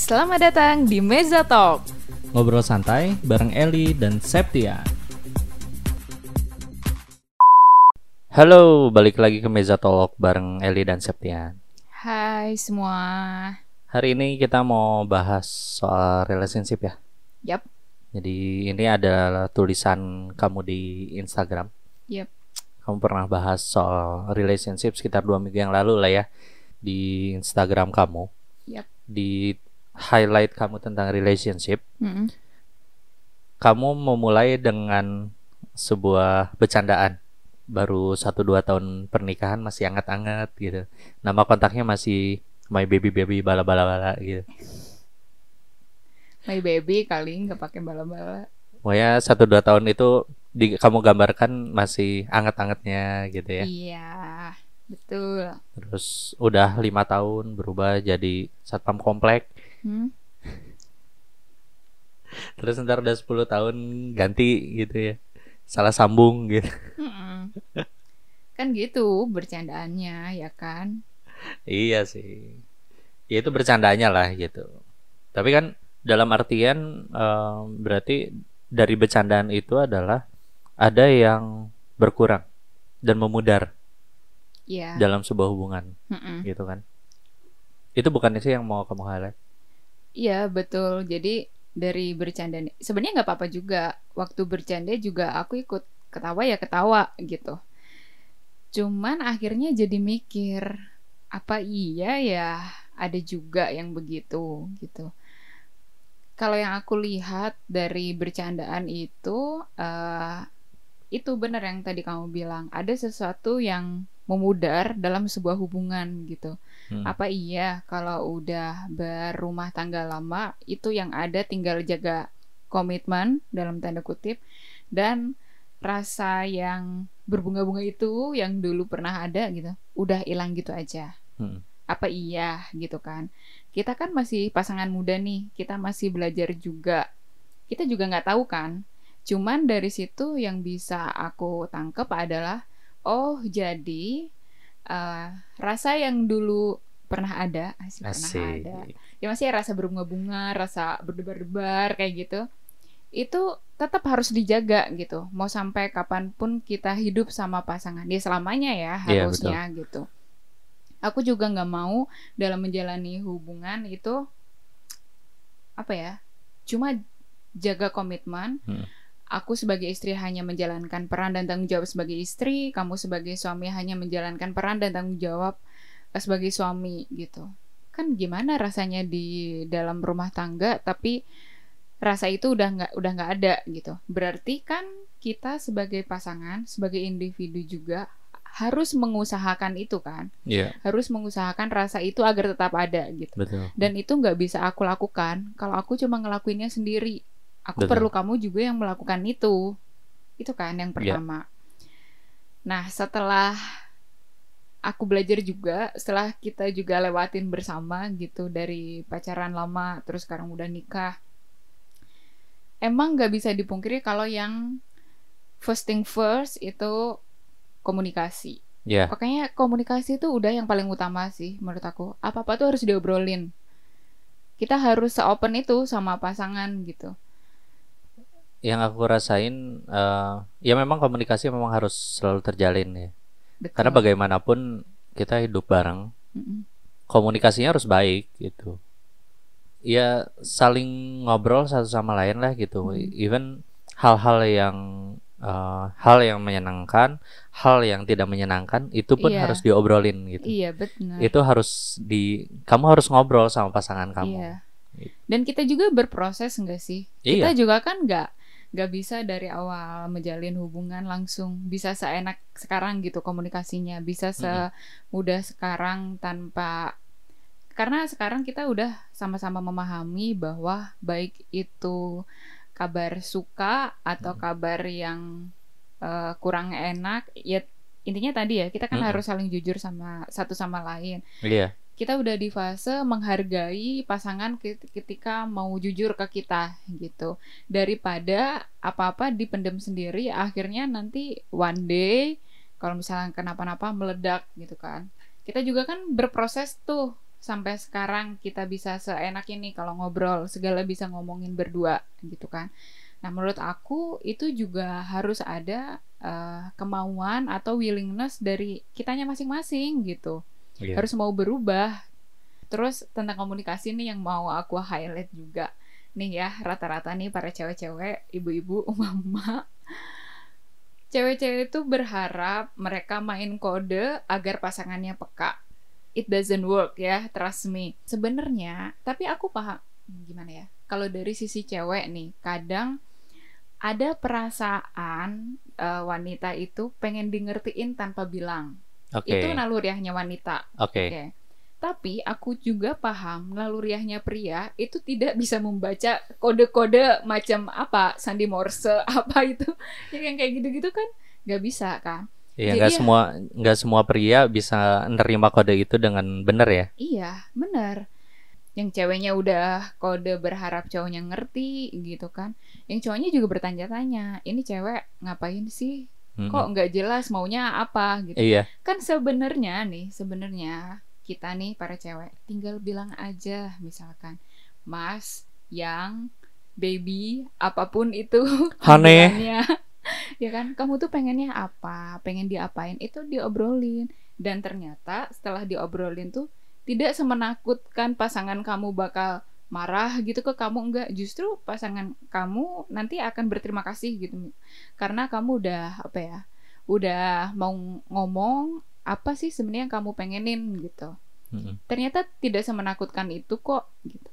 Selamat datang di Meza Talk. Ngobrol santai bareng Eli dan Septia. Halo, balik lagi ke Meza Talk bareng Eli dan Septian. Hai semua. Hari ini kita mau bahas soal relationship ya. Yap, Jadi ini adalah tulisan kamu di Instagram. yap. Kamu pernah bahas soal relationship sekitar dua minggu yang lalu lah ya di Instagram kamu. Yap. Di highlight kamu tentang relationship. Mm-mm. kamu memulai dengan sebuah bercandaan baru satu dua tahun pernikahan masih anget-anget gitu nama kontaknya masih my baby baby bala bala bala gitu My baby kali nggak pakai bala-bala. pokoknya satu dua tahun itu di, kamu gambarkan masih anget-angetnya gitu ya Iya, betul. terus udah lima tahun berubah jadi satpam komplek Hmm? terus ntar udah 10 tahun ganti gitu ya salah sambung gitu Mm-mm. kan gitu bercandaannya ya kan? Iya sih. Ya itu bercandanya lah gitu. Tapi kan dalam artian eh, berarti dari bercandaan itu adalah ada yang berkurang dan memudar Iya. dalam sebuah hubungan Mm-mm. gitu kan. Itu bukannya sih yang mau kamu highlight? Iya betul. Jadi dari bercanda sebenarnya nggak apa-apa juga. Waktu bercanda juga aku ikut ketawa ya ketawa gitu. Cuman akhirnya jadi mikir apa iya ya ada juga yang begitu gitu. Kalau yang aku lihat dari bercandaan itu eh itu benar yang tadi kamu bilang ada sesuatu yang memudar dalam sebuah hubungan gitu Hmm. apa iya kalau udah berumah tangga lama itu yang ada tinggal jaga komitmen dalam tanda kutip dan rasa yang berbunga-bunga itu yang dulu pernah ada gitu udah hilang gitu aja Hmm. apa iya gitu kan kita kan masih pasangan muda nih kita masih belajar juga kita juga nggak tahu kan cuman dari situ yang bisa aku tangkep adalah oh jadi eh, rasa yang dulu pernah ada asik, pernah Asik. ada. Ya masih rasa berbunga-bunga rasa berdebar-debar kayak gitu. Itu tetap harus dijaga gitu. Mau sampai kapan pun kita hidup sama pasangan dia selamanya ya Iya, harusnya gitu. Aku juga nggak mau dalam menjalani hubungan itu apa ya cuma jaga komitmen. Hmm. aku sebagai istri hanya menjalankan peran dan tanggung jawab sebagai istri kamu sebagai suami hanya menjalankan peran dan tanggung jawab sebagai suami gitu. Kan gimana rasanya di dalam rumah tangga tapi rasa itu udah nggak udah nggak ada gitu. Berarti kan kita sebagai pasangan sebagai individu juga harus mengusahakan itu kan? Iya, harus mengusahakan rasa itu agar tetap ada gitu. Betul. dan itu nggak bisa aku lakukan. Kalau aku cuma ngelakuinnya sendiri aku Betul. perlu kamu juga yang melakukan itu. Itu kan yang pertama. Nah setelah aku belajar juga setelah kita juga lewatin bersama gitu dari pacaran lama terus sekarang udah nikah emang nggak bisa dipungkiri kalau yang first thing first itu komunikasi Ya, Pokoknya komunikasi itu udah yang paling utama sih menurut aku. Apa-apa tuh harus diobrolin. Kita harus se-open itu sama pasangan gitu. yang aku rasain eh, ya memang komunikasi memang harus selalu terjalin ya. Betul. Karena bagaimanapun kita hidup bareng, Mm-mm. komunikasinya harus baik gitu. Ya saling ngobrol satu sama lain lah gitu. Hmm. Even hal-hal yang eh, hal yang menyenangkan, hal yang tidak menyenangkan itu pun Iya. harus diobrolin gitu. Iya benar. Itu harus di kamu harus ngobrol sama pasangan kamu. Iya. Dan kita juga berproses enggak sih? Iya. Kita juga kan nggak nggak bisa dari awal menjalin hubungan langsung. Bisa seenak sekarang gitu komunikasinya. Bisa semudah sekarang tanpa karena sekarang kita udah sama-sama memahami bahwa baik itu kabar suka atau kabar yang eh, kurang enak ya intinya tadi ya kita kan Mm-mm. harus saling jujur sama satu sama lain. Iya. Kita udah di fase menghargai pasangan ke- ketika mau jujur ke kita gitu. Daripada apa-apa dipendam sendiri akhirnya nanti one day kalau misalnya kenapa-napa meledak gitu kan. Kita juga kan berproses tuh sampai sekarang kita bisa seenak ini kalau ngobrol segala bisa ngomongin berdua gitu kan. Nah menurut aku itu juga harus ada uh, kemauan atau willingness dari kitanya masing-masing gitu Iya. harus mau berubah. Terus tentang komunikasi nih yang mau aku highlight juga. Nih ya rata-rata nih para cewek-cewek ibu-ibu mama. Cewek-cewek itu berharap mereka main kode agar pasangannya peka. It doesn't work ya trust me. Sebenarnya tapi aku paham. Gimana ya? Kalau dari sisi cewek nih kadang ada perasaan uh, wanita itu pengen di ngertiin tanpa bilang Oke. itu naluriahnya wanita Oke. Oke. Tapi aku juga paham naluriahnya pria itu tidak bisa membaca kode-kode macam apa sandi Morse apa itu Ya, yang kayak gitu-gitu kan nggak bisa kan? Iya, nggak ya- semua nggak semua pria bisa nerima kode itu dengan benar ya. Iya, benar. Yang ceweknya udah kode berharap cowoknya ngerti gitu kan. Yang cowoknya juga bertanya-tanya, ini cewek ngapain sih? Kok nggak jelas maunya apa gitu. Iya, kan sebenarnya nih sebenarnya kita nih para cewek tinggal bilang aja misalkan mas yang baby apa pun itu panggilannya. ya kan? Kamu tuh pengennya apa? Pengen diapain? Itu diobrolin. Dan ternyata setelah diobrolin tuh tidak semenakutkan pasangan kamu bakal marah gitu ke kamu enggak. Justru pasangan kamu nanti akan berterima kasih gitu karena kamu udah apa ya udah mau ngomong apa sih sebenarnya yang kamu pengenin gitu. Mm-mm. ternyata tidak semenakutkan itu kok gitu.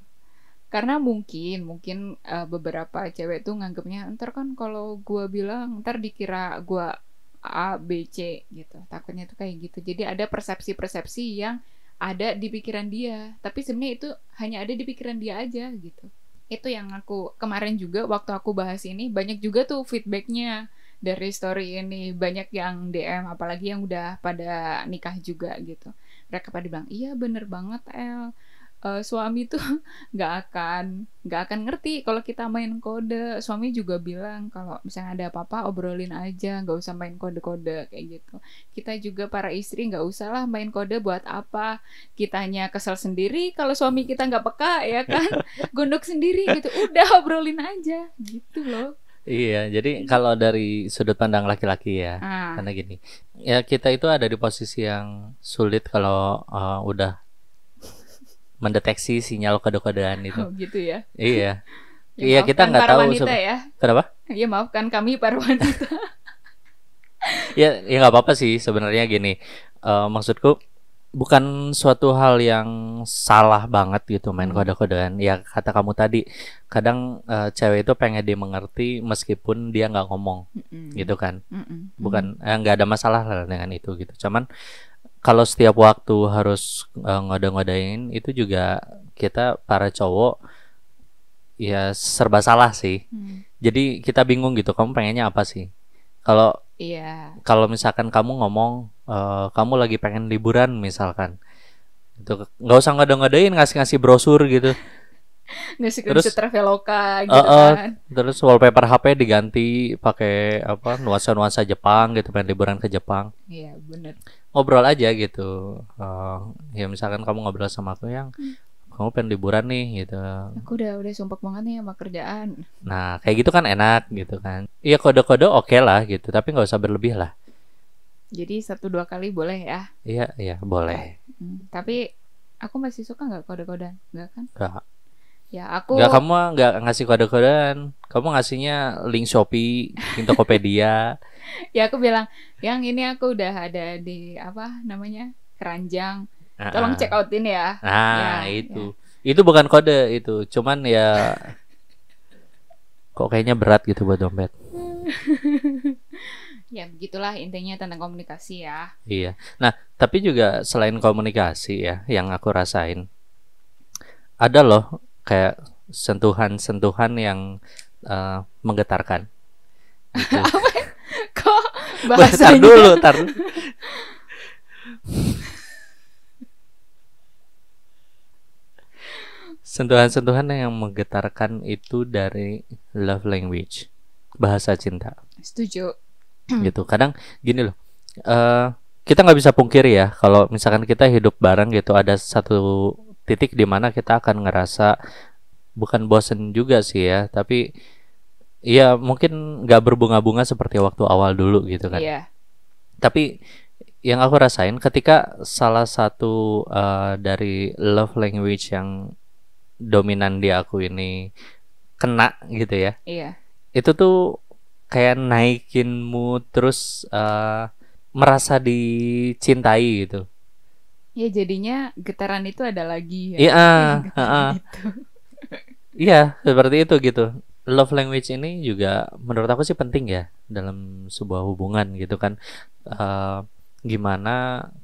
Karena mungkin mungkin eh, beberapa cewek tuh nganggapnya ntar kan kalau gua bilang ntar dikira gua A B C gitu. Takutnya tuh kayak gitu. Jadi ada persepsi-persepsi yang ada di pikiran dia. Tapi sebenarnya itu hanya ada di pikiran dia aja gitu. Itu yang aku kemarin juga waktu aku bahas ini banyak juga tuh feedbacknya dari story ini. Banyak yang DM apalagi yang udah pada nikah juga gitu. Mereka pada bilang iya bener banget El Eh, suami tuh nggak akan nggak akan ngerti kalau kita main kode. Suami juga bilang kalau misalnya ada apa-apa obrolin aja nggak usah main kode-kode kayak gitu. Kita juga para istri nggak usah lah main kode buat apa. Kitanya kesel sendiri kalau suami kita nggak peka ya kan? Gondok sendiri gitu. Udah obrolin aja. Gitu loh. Iya, jadi kalau dari sudut pandang laki-laki ya, ah. karena gini, ya kita itu ada di posisi yang sulit kalau uh, udah mendeteksi sinyal kode-kodean itu. oh, gitu ya Iya, Ya, Iya, kita nggak tahu wanita ya kenapa? ya maafkan kami para wanita Ya, ya nggak apa-apa sih sebenarnya gini. Eh, maksudku bukan suatu hal yang salah banget gitu main Hmm. kode-kodean. Ya kata kamu tadi, kadang eh, cewek itu pengen dimengerti meskipun dia nggak ngomong Mm-mm. gitu kan. Mm-mm. Bukan eh, nggak ada masalah lah dengan itu gitu. Cuman kalau setiap waktu harus eh, ngode-ngodein itu juga kita para cowok ya serba salah sih. Hmm. Jadi kita bingung gitu, kamu pengennya apa sih? Kalau iya kalau misalkan kamu ngomong eh, kamu lagi pengen liburan misalkan itu nggak usah ngode-ngodein ngasih-ngasih brosur gitu ngasih Terus- Traveloka gitu Eh, eh, kan terus wallpaper HP diganti pakai apa nuansa-nuansa Jepang gitu pengen liburan ke Jepang iya bener ngobrol aja gitu. Eh, ya misalkan kamu ngobrol sama aku yang kamu pengen liburan nih gitu. Aku udah udah sumpah banget nih sama kerjaan. Nah kayak gitu kan enak gitu kan. Iya kode-kode oke lah gitu tapi nggak usah berlebih lah. Jadi satu dua kali boleh ya? Iya iya boleh. Hmm, tapi aku masih suka nggak kode-kodean? Nggak kan? Nggak. Ya aku Nggak kamu nggak ngasih kode-kodean kamu ngasihnya link Shopee link Tokopedia ya aku bilang yang ini aku udah ada di apa namanya keranjang tolong Ah. check outin ya Nah, Ya, itu. Itu bukan kode itu, cuman ya kok kayaknya berat gitu buat dompet. ya begitulah intinya tentang komunikasi ya Iya. Nah, tapi juga selain komunikasi ya yang aku rasain ada loh kayak sentuhan-sentuhan yang eh, menggetarkan. Gitu. kok Tar bahasanya dulu, tar. Sentuhan-sentuhan yang menggetarkan itu dari love language, bahasa cinta. setuju gitu. Kadang gini loh, eh kita nggak bisa pungkiri ya kalau misalkan kita hidup bareng gitu ada satu titik di mana kita akan ngerasa bukan bosen juga sih ya tapi ya mungkin nggak berbunga-bunga seperti waktu awal dulu gitu kan Iya. tapi yang aku rasain ketika salah satu uh, dari love language yang dominan di aku ini kena gitu ya Iya. itu tuh kayak naikin mood terus uh, merasa dicintai gitu Ya jadinya getaran itu ada lagi ya. Iya, Getaran heeh. itu. Iya, seperti itu gitu. Love language ini juga menurut aku sih penting ya dalam sebuah hubungan gitu kan. Eh, gimana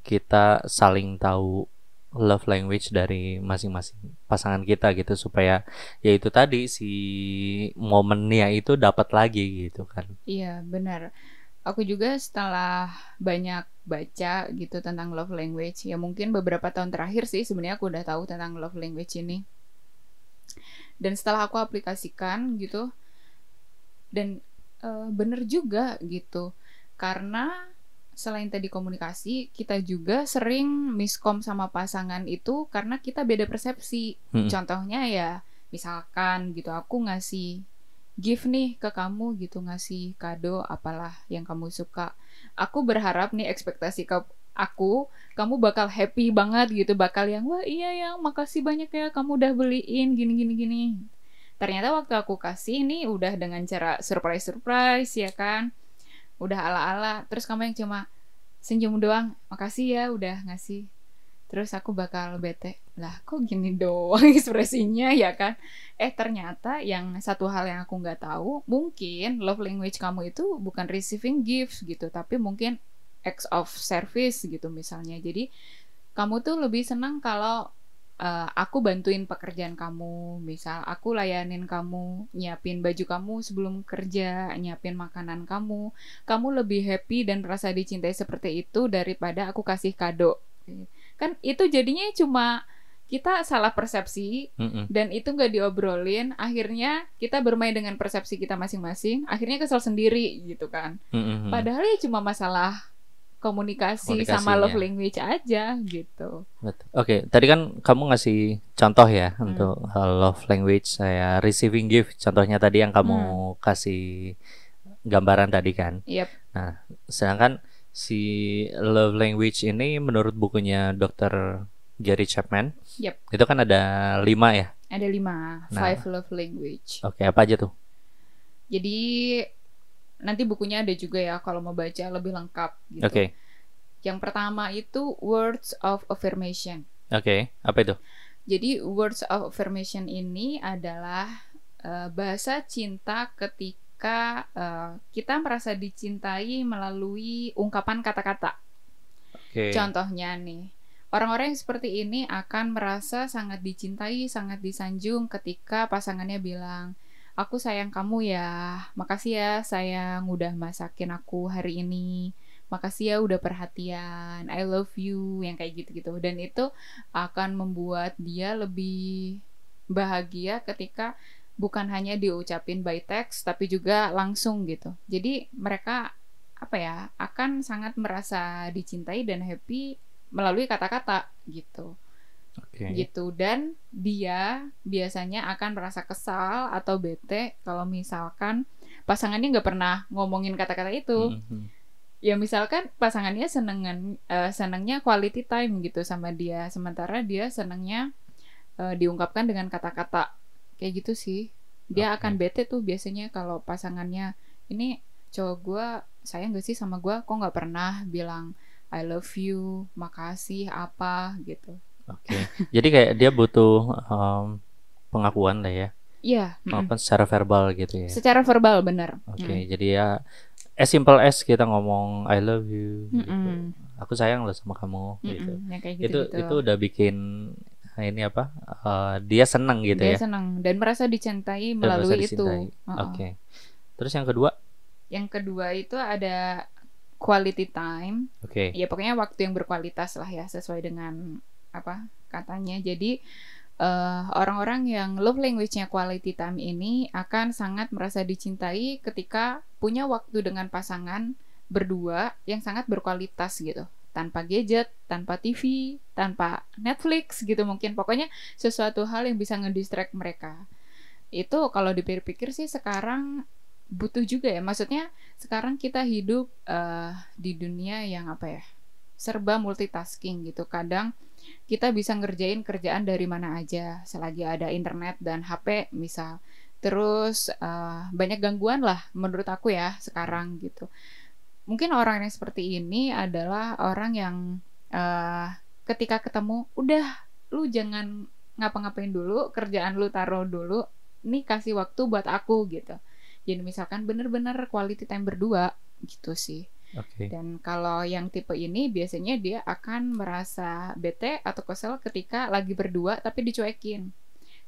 kita saling tahu love language dari masing-masing pasangan kita gitu supaya ya itu tadi si momennya itu dapat lagi gitu kan. Iya, benar. Aku juga setelah banyak baca gitu tentang love language, ya mungkin beberapa tahun terakhir sih sebenarnya aku udah tahu tentang love language ini. Dan setelah aku aplikasikan gitu, dan eh, bener juga gitu, karena selain tadi komunikasi, kita juga sering miskom sama pasangan itu karena kita beda persepsi. Mm-mm. Contohnya ya, misalkan gitu aku ngasih gift nih ke kamu gitu ngasih kado apalah yang kamu suka. Aku berharap nih ekspektasi ke aku kamu bakal happy banget gitu bakal yang wah iya yang makasih banyak ya kamu udah beliin gini gini gini. Ternyata waktu aku kasih nih udah dengan cara surprise surprise ya kan. Udah ala-ala terus kamu yang cuma senyum doang makasih ya udah ngasih terus aku bakal bete lah kok gini doang ekspresinya ya kan? Eh ternyata yang satu hal yang aku nggak tahu mungkin love language kamu itu bukan receiving gifts gitu tapi mungkin acts of service gitu misalnya. Jadi kamu tuh lebih senang kalau eh, aku bantuin pekerjaan kamu. Misal aku layanin kamu nyiapin baju kamu sebelum kerja nyiapin makanan kamu. Kamu lebih happy dan merasa dicintai seperti itu daripada aku kasih kado kan itu jadinya cuma kita salah persepsi Mm-mm. dan itu nggak diobrolin akhirnya kita bermain dengan persepsi kita masing-masing akhirnya kesel sendiri gitu kan Mm-mm. padahal ya cuma masalah komunikasi sama love language aja gitu. Oke, tadi kan kamu ngasih contoh ya Hmm. untuk uh, love language saya receiving gift. Contohnya tadi yang kamu Hmm. kasih gambaran tadi kan. Yep. Nah, sedangkan si love language ini menurut bukunya Dr. Gary Chapman, Yep. itu kan ada lima ya. ada lima Nah. five love language Oke, apa aja tuh? jadi nanti bukunya ada juga ya kalau mau baca lebih lengkap gitu Oke, yang pertama itu words of affirmation oke, apa itu? Jadi words of affirmation ini adalah eh, bahasa cinta ketika eh, kita merasa dicintai melalui ungkapan kata-kata. Oke. Contohnya nih, orang-orang yang seperti ini akan merasa sangat dicintai, sangat disanjung ketika pasangannya bilang, "Aku sayang kamu ya. Makasih ya sayang udah masakin aku hari ini. Makasih ya udah perhatian. I love you." Yang kayak gitu-gitu. Dan itu akan membuat dia lebih bahagia ketika bukan hanya diucapin by text tapi juga langsung gitu. Jadi mereka apa ya akan sangat merasa dicintai dan happy melalui kata-kata gitu Oke. gitu dan dia biasanya akan merasa kesal atau bete kalau misalkan pasangannya nggak pernah ngomongin kata-kata itu Mhm. ya misalkan pasangannya senengan eh, senengnya quality time gitu sama dia sementara dia senengnya eh, diungkapkan dengan kata-kata kayak gitu sih dia Oke. akan bete tuh biasanya kalau pasangannya ini cowok gue sayang gak sih sama gue kok nggak pernah bilang I love you makasih apa gitu Oke. Jadi kayak dia butuh um, pengakuan lah ya, iya mm-mm. pengakuan secara verbal gitu ya. secara verbal bener Oke, Mm. jadi ya as simple as kita ngomong I love you, gitu. Mm-mm. aku sayang loh sama kamu, gitu. Mm-mm, yang kayak Itu gitu, itu udah bikin ini apa? eh, dia seneng gitu dia ya. senang dan merasa dicintai Dan merasa melalui itu. Uh-uh. Oke. Terus yang kedua, yang kedua itu ada quality time oke. ya pokoknya waktu yang berkualitas lah ya sesuai dengan apa katanya jadi eh, orang-orang yang love language-nya quality time ini akan sangat merasa dicintai ketika punya waktu dengan pasangan berdua yang sangat berkualitas gitu tanpa gadget, tanpa TV, tanpa Netflix gitu mungkin. Pokoknya sesuatu hal yang bisa ngedistract mereka. Itu kalau dipikir-pikir sih sekarang butuh juga ya. Maksudnya sekarang kita hidup uh, di dunia yang apa ya? serba multitasking gitu. Kadang kita bisa ngerjain kerjaan dari mana aja selagi ada internet dan HP misal terus uh, banyak gangguan lah menurut aku ya sekarang gitu mungkin orang yang seperti ini adalah orang yang uh, ketika ketemu udah lu jangan ngapa-ngapain dulu kerjaan lu taruh dulu nih kasih waktu buat aku gitu jadi misalkan bener-bener quality time berdua gitu sih Okay. Dan kalau yang tipe ini biasanya dia akan merasa bete atau kesel ketika lagi berdua tapi dicuekin.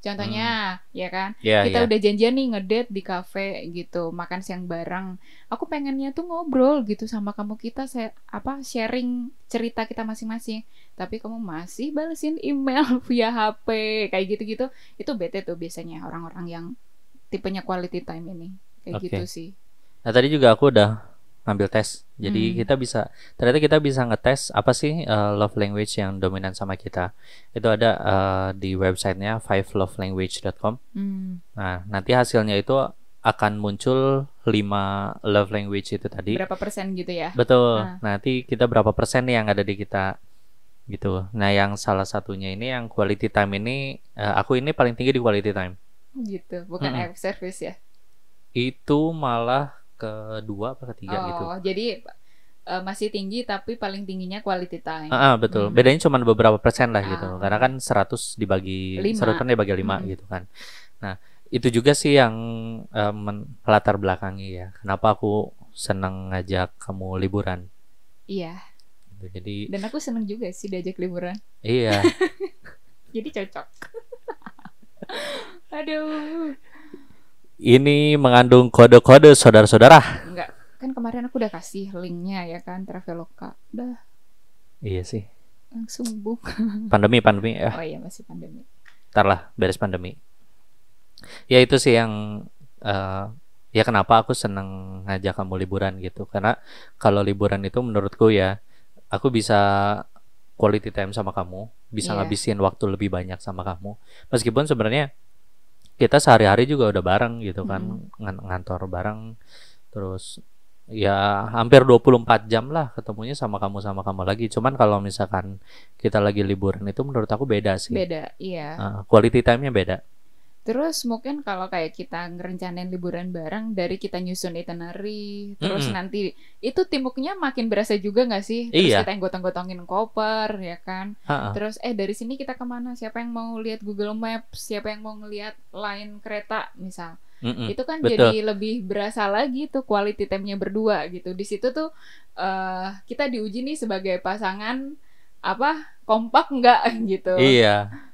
Contohnya, hmm. ya kan, yeah, kita yeah. udah janjian nih ngedate di cafe gitu, makan siang bareng. Aku pengennya tuh ngobrol gitu sama kamu kita, saya apa sharing cerita kita masing-masing. Tapi kamu masih balesin email via HP kayak gitu-gitu. Itu bete tuh biasanya orang-orang yang tipenya quality time ini kayak okay. gitu sih. Nah tadi juga aku udah ngambil tes. Jadi hmm. kita bisa ternyata kita bisa ngetes apa sih uh, love language yang dominan sama kita. Itu ada uh, di websitenya fivelovelanguage.com. Hmm. Nah, nanti hasilnya itu akan muncul 5 love language itu tadi. Berapa persen gitu ya? Betul. Nah. Nanti kita berapa persen nih yang ada di kita gitu. Nah, yang salah satunya ini yang quality time ini uh, aku ini paling tinggi di quality time. Gitu, bukan hmm. service ya. Itu malah kedua apa ketiga oh, gitu. Oh, jadi uh, masih tinggi tapi paling tingginya quality time. Ah, uh, betul. Hmm. Bedanya cuma beberapa persen lah gitu. Ah. Karena kan 100 dibagi 100 kan dibagi 5 hmm. gitu kan. Nah, itu juga sih yang um, latar belakangi ya. Kenapa aku senang ngajak kamu liburan. Iya. Gitu, jadi Dan aku seneng juga sih diajak liburan. Iya. jadi cocok. Aduh ini mengandung kode-kode saudara-saudara. Enggak, kan kemarin aku udah kasih linknya ya kan Traveloka. Udah. Iya sih. Langsung book. Pandemi, pandemi ya. Oh iya masih pandemi. Ntar lah, beres pandemi. Ya itu sih yang uh, ya kenapa aku seneng ngajak kamu liburan gitu. Karena kalau liburan itu menurutku ya aku bisa quality time sama kamu, bisa yeah. ngabisin waktu lebih banyak sama kamu. Meskipun sebenarnya kita sehari-hari juga udah bareng gitu kan hmm. ng ngantor bareng. Terus ya hampir 24 jam lah ketemunya sama kamu sama kamu lagi. Cuman kalau misalkan kita lagi liburan itu menurut aku beda sih. Beda iya. Uh, quality time-nya beda Terus mungkin kalau kayak kita ngerencanain liburan bareng dari kita nyusun itinerary, terus mm -hmm. nanti itu timuknya makin berasa juga nggak sih? Terus iya. kita yang gotong-gotongin koper, ya kan? Ha -ha. Terus eh dari sini kita ke mana? Siapa yang mau lihat Google Maps? Siapa yang mau ngelihat line kereta misal? Mm -hmm. Itu kan Betul. jadi lebih berasa lagi tuh quality time-nya berdua gitu. Di situ tuh uh, kita diuji nih sebagai pasangan apa kompak nggak gitu? Iya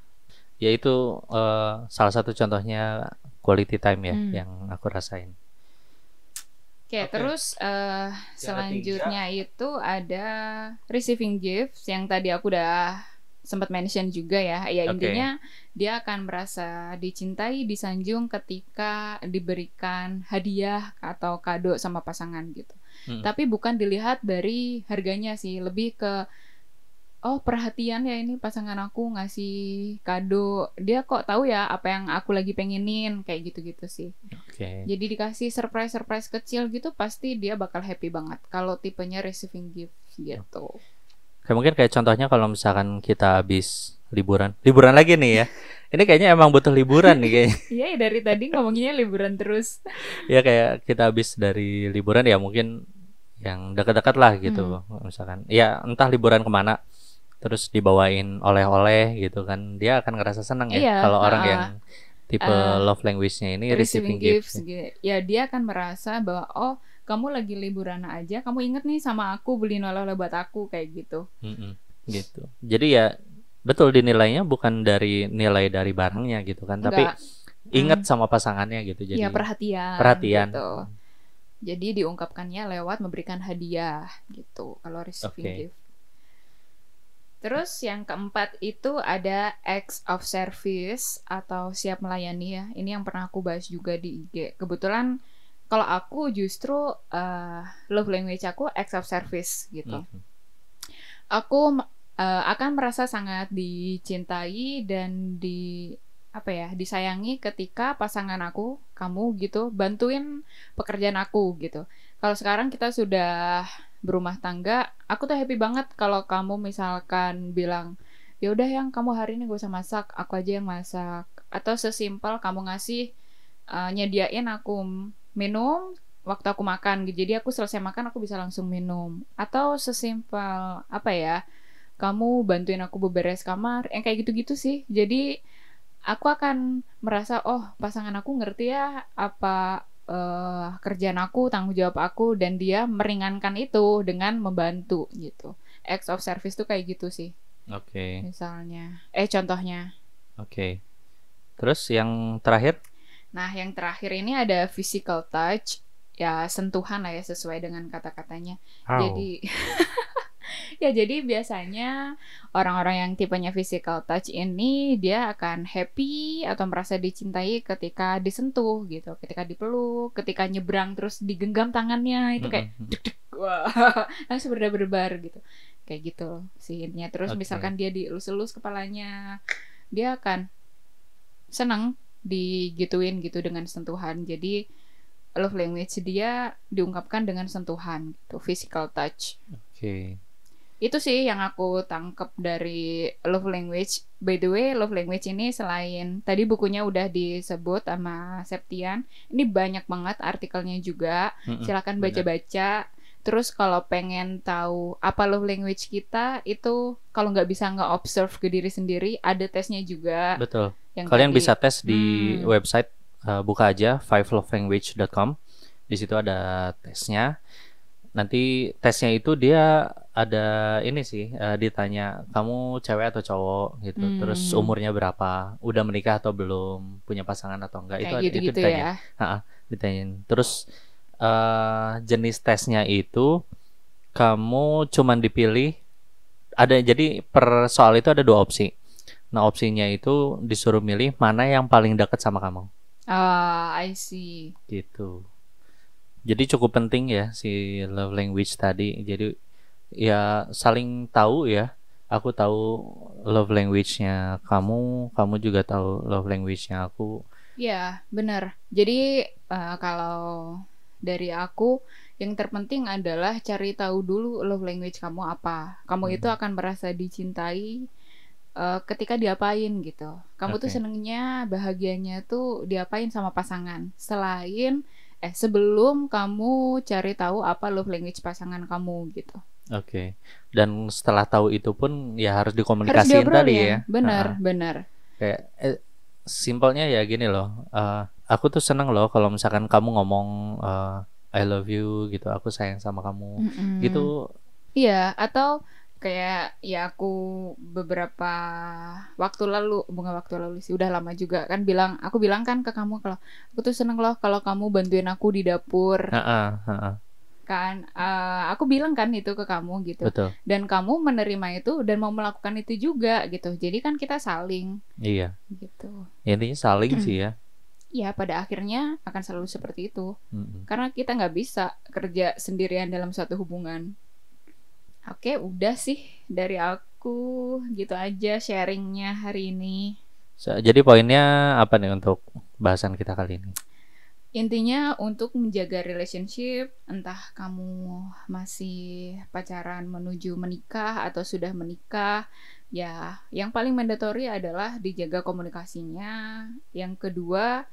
yaitu uh, salah satu contohnya quality time ya hmm. yang aku rasain. Oke, okay, okay. terus uh, selanjutnya tiga. itu ada receiving gifts yang tadi aku udah sempat mention juga ya. Ya okay. intinya dia akan merasa dicintai, disanjung ketika diberikan hadiah atau kado sama pasangan gitu. Hmm. Tapi bukan dilihat dari harganya sih, lebih ke oh perhatian ya ini pasangan aku ngasih kado. Dia kok tahu ya apa yang aku lagi pengenin kayak gitu-gitu sih. Okay. jadi dikasih surprise surprise kecil gitu pasti dia bakal happy banget kalau tipenya receiving gift gitu. Kayak mungkin kayak contohnya kalau misalkan kita habis liburan. Liburan lagi nih ya. Ini kayaknya emang butuh liburan nih kayaknya. Iya dari tadi ngomonginnya liburan terus. Ya kayak kita habis dari liburan ya mungkin yang dekat-dekat lah gitu. Hmm. misalkan. Ya entah liburan ke mana terus dibawain oleh-oleh gitu kan dia akan ngerasa senang ya iya, kalau uh, orang yang tipe uh, love language-nya ini receiving, receiving gifts, gifts gitu. ya dia akan merasa bahwa oh kamu lagi liburan aja kamu inget nih sama aku beliin oleh-oleh buat aku kayak gitu mm -mm, gitu jadi ya betul dinilainya bukan dari nilai dari barangnya gitu kan Enggak. tapi inget hmm. sama pasangannya gitu jadi ya perhatian perhatian gitu. jadi diungkapkannya lewat memberikan hadiah gitu kalau receiving okay. gift Terus yang keempat itu ada acts of service atau siap melayani ya. Ini yang pernah aku bahas juga di IG. Kebetulan kalau aku justru uh, love language aku acts of service gitu. Mm -hmm. aku uh, akan merasa sangat dicintai dan di apa ya disayangi ketika pasangan aku kamu gitu bantuin pekerjaan aku gitu kalau sekarang kita sudah berumah tangga aku tuh happy banget kalau kamu misalkan bilang ya udah yang kamu hari ini gue usah masak aku aja yang masak. Atau sesimpel kamu ngasih uh, nyediain aku minum waktu aku makan gitu. Jadi aku selesai makan aku bisa langsung minum. Atau sesimpel apa ya kamu bantuin aku beberes kamar yang kayak gitu-gitu sih. Jadi aku akan merasa oh pasangan aku ngerti ya apa uh, kerjaan aku tanggung jawab aku dan dia meringankan itu dengan membantu gitu. Acts of service tuh kayak gitu sih. Oke. Okay. misalnya. Eh contohnya. Oke. Okay. terus yang terakhir? Nah yang terakhir ini ada physical touch. Ya sentuhan lah ya sesuai dengan kata-katanya. Jadi ya jadi biasanya orang-orang yang tipenya physical touch ini dia akan happy atau merasa dicintai ketika disentuh gitu, ketika dipeluk, ketika nyebrang terus digenggam tangannya itu kayak deg -deg, wah langsung berdebar-debar gitu. Kayak gitu sih intinya. Terus okay. misalkan dia dielus-elus kepalanya, dia akan senang digituin gitu dengan sentuhan. Jadi love language dia diungkapkan dengan sentuhan gitu, physical touch. Oke. Okay itu sih yang aku tangkep dari love language. By the way love language ini selain tadi bukunya udah disebut sama Septian ini banyak banget artikelnya juga. Mm -mm, silakan baca-baca. Terus kalau pengen tahu apa love language kita itu kalau nggak bisa nggak observe ke diri sendiri ada tesnya juga. Betul. Yang kalian tadi. bisa tes di hmm. website uh, buka aja fivelovelanguage.com di situ ada tesnya. Nanti tesnya itu dia ada ini sih uh, ditanya kamu cewek atau cowok? Gitu. Hmm. terus umurnya berapa? Udah menikah atau belum? Punya pasangan atau enggak? Kayak itu gitu, itu ditanya ya? ha ditanyain. Terus uh, jenis tesnya itu kamu cuman dipilih ada jadi per soal itu ada dua opsi. Nah opsinya itu disuruh milih mana yang paling dekat sama kamu. Ah uh, I see. Gitu. Jadi cukup penting ya si love language tadi. Jadi ya saling tahu ya. Aku tahu love language-nya kamu, kamu juga tahu love language-nya aku. Ya, benar. Jadi uh, kalau dari aku yang terpenting adalah cari tahu dulu love language kamu apa. Kamu hmm. itu akan merasa dicintai uh, ketika diapain gitu. Kamu okay. tuh senengnya, bahagianya tuh diapain sama pasangan. Selain eh sebelum kamu cari tahu apa love language pasangan kamu gitu. Oke. Okay. Dan setelah tahu itu pun ya harus dikomunikasikan harus tadi ya. Benar, uh, benar. Kayak eh, simpelnya ya gini loh. Uh, aku tuh seneng loh kalau misalkan kamu ngomong uh, I love you gitu, aku sayang sama kamu. Mm -hmm. Gitu. Iya, atau kayak ya aku beberapa waktu lalu bunga waktu lalu sih udah lama juga kan bilang aku bilang kan ke kamu kalau aku tuh seneng loh kalau kamu bantuin aku di dapur uh -uh, uh -uh. Kan uh, aku bilang kan itu ke kamu gitu. Betul. dan kamu menerima itu dan mau melakukan itu juga gitu. Jadi kan kita saling. Iya. Gitu. Intinya saling sih ya. Ya pada akhirnya akan selalu seperti itu. Mm -hmm. karena kita nggak bisa kerja sendirian dalam suatu hubungan. Oke, udah sih dari aku. Gitu aja sharingnya hari ini. Jadi poinnya apa nih untuk bahasan kita kali ini? Intinya untuk menjaga relationship, entah kamu masih pacaran menuju menikah atau sudah menikah, ya yang paling mandatory adalah dijaga komunikasinya. Yang kedua,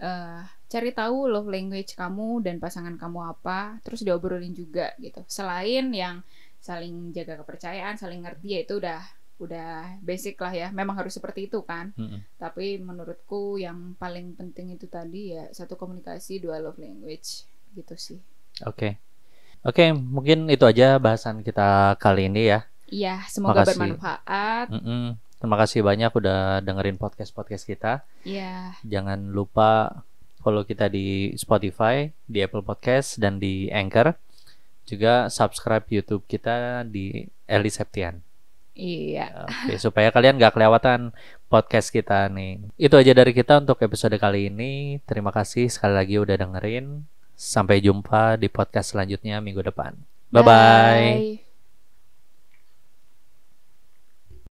uh, cari tahu love language kamu dan pasangan kamu apa, terus diobrolin juga gitu. Selain yang saling jaga kepercayaan saling ngerti ya itu udah udah basic lah ya memang harus seperti itu kan mm -hmm. tapi menurutku yang paling penting itu tadi ya satu komunikasi dua love language gitu sih oke okay. oke okay, mungkin itu aja bahasan kita kali ini ya iya semoga Makasih. bermanfaat mm -mm. terima kasih banyak udah dengerin podcast podcast kita iya jangan lupa follow kita di Spotify di Apple Podcast dan di Anchor juga subscribe YouTube kita di Eli Septian. Iya. Oke, supaya kalian gak kelewatan podcast kita nih. Itu aja dari kita untuk episode kali ini. Terima kasih sekali lagi udah dengerin. Sampai jumpa di podcast selanjutnya minggu depan. Bye-bye. bye bye